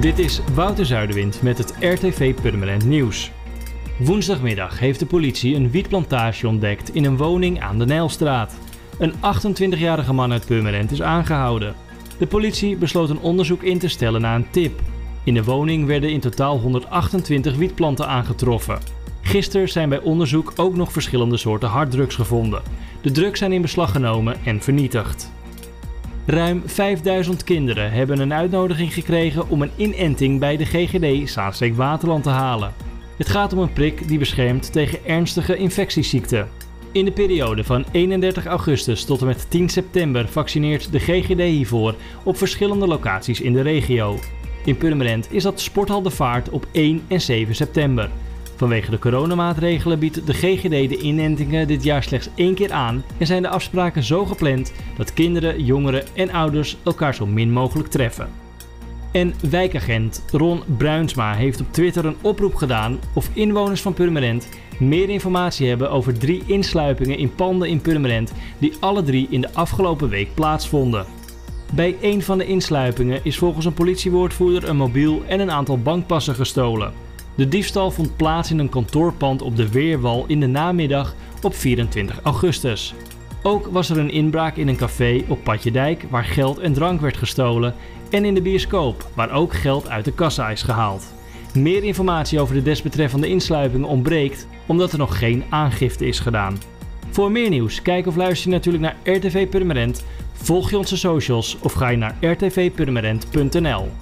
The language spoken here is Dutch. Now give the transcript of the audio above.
Dit is Wouter Zuiderwind met het RTV Purmerend Nieuws. Woensdagmiddag heeft de politie een wietplantage ontdekt in een woning aan de Nijlstraat. Een 28-jarige man uit Purmerend is aangehouden. De politie besloot een onderzoek in te stellen na een tip. In de woning werden in totaal 128 wietplanten aangetroffen. Gisteren zijn bij onderzoek ook nog verschillende soorten harddrugs gevonden. De drugs zijn in beslag genomen en vernietigd. Ruim 5000 kinderen hebben een uitnodiging gekregen om een inenting bij de GGD Zaanstreek Waterland te halen. Het gaat om een prik die beschermt tegen ernstige infectieziekten. In de periode van 31 augustus tot en met 10 september vaccineert de GGD hiervoor op verschillende locaties in de regio. In Purmerend is dat Sporthal de Vaart op 1 en 7 september. Vanwege de coronamaatregelen biedt de GGD de inentingen dit jaar slechts één keer aan en zijn de afspraken zo gepland dat kinderen, jongeren en ouders elkaar zo min mogelijk treffen. En wijkagent Ron Bruinsma heeft op Twitter een oproep gedaan of inwoners van Purmerend meer informatie hebben over drie insluipingen in panden in Purmerend die alle drie in de afgelopen week plaatsvonden. Bij een van de insluipingen is volgens een politiewoordvoerder een mobiel en een aantal bankpassen gestolen. De diefstal vond plaats in een kantoorpand op de Weerwal in de namiddag op 24 augustus. Ook was er een inbraak in een café op Patjedijk waar geld en drank werd gestolen en in de bioscoop waar ook geld uit de kassa is gehaald. Meer informatie over de desbetreffende insluipingen ontbreekt omdat er nog geen aangifte is gedaan. Voor meer nieuws, kijk of luister je natuurlijk naar RTV Purmerend, volg je onze socials of ga je naar rtvpurmerend.nl.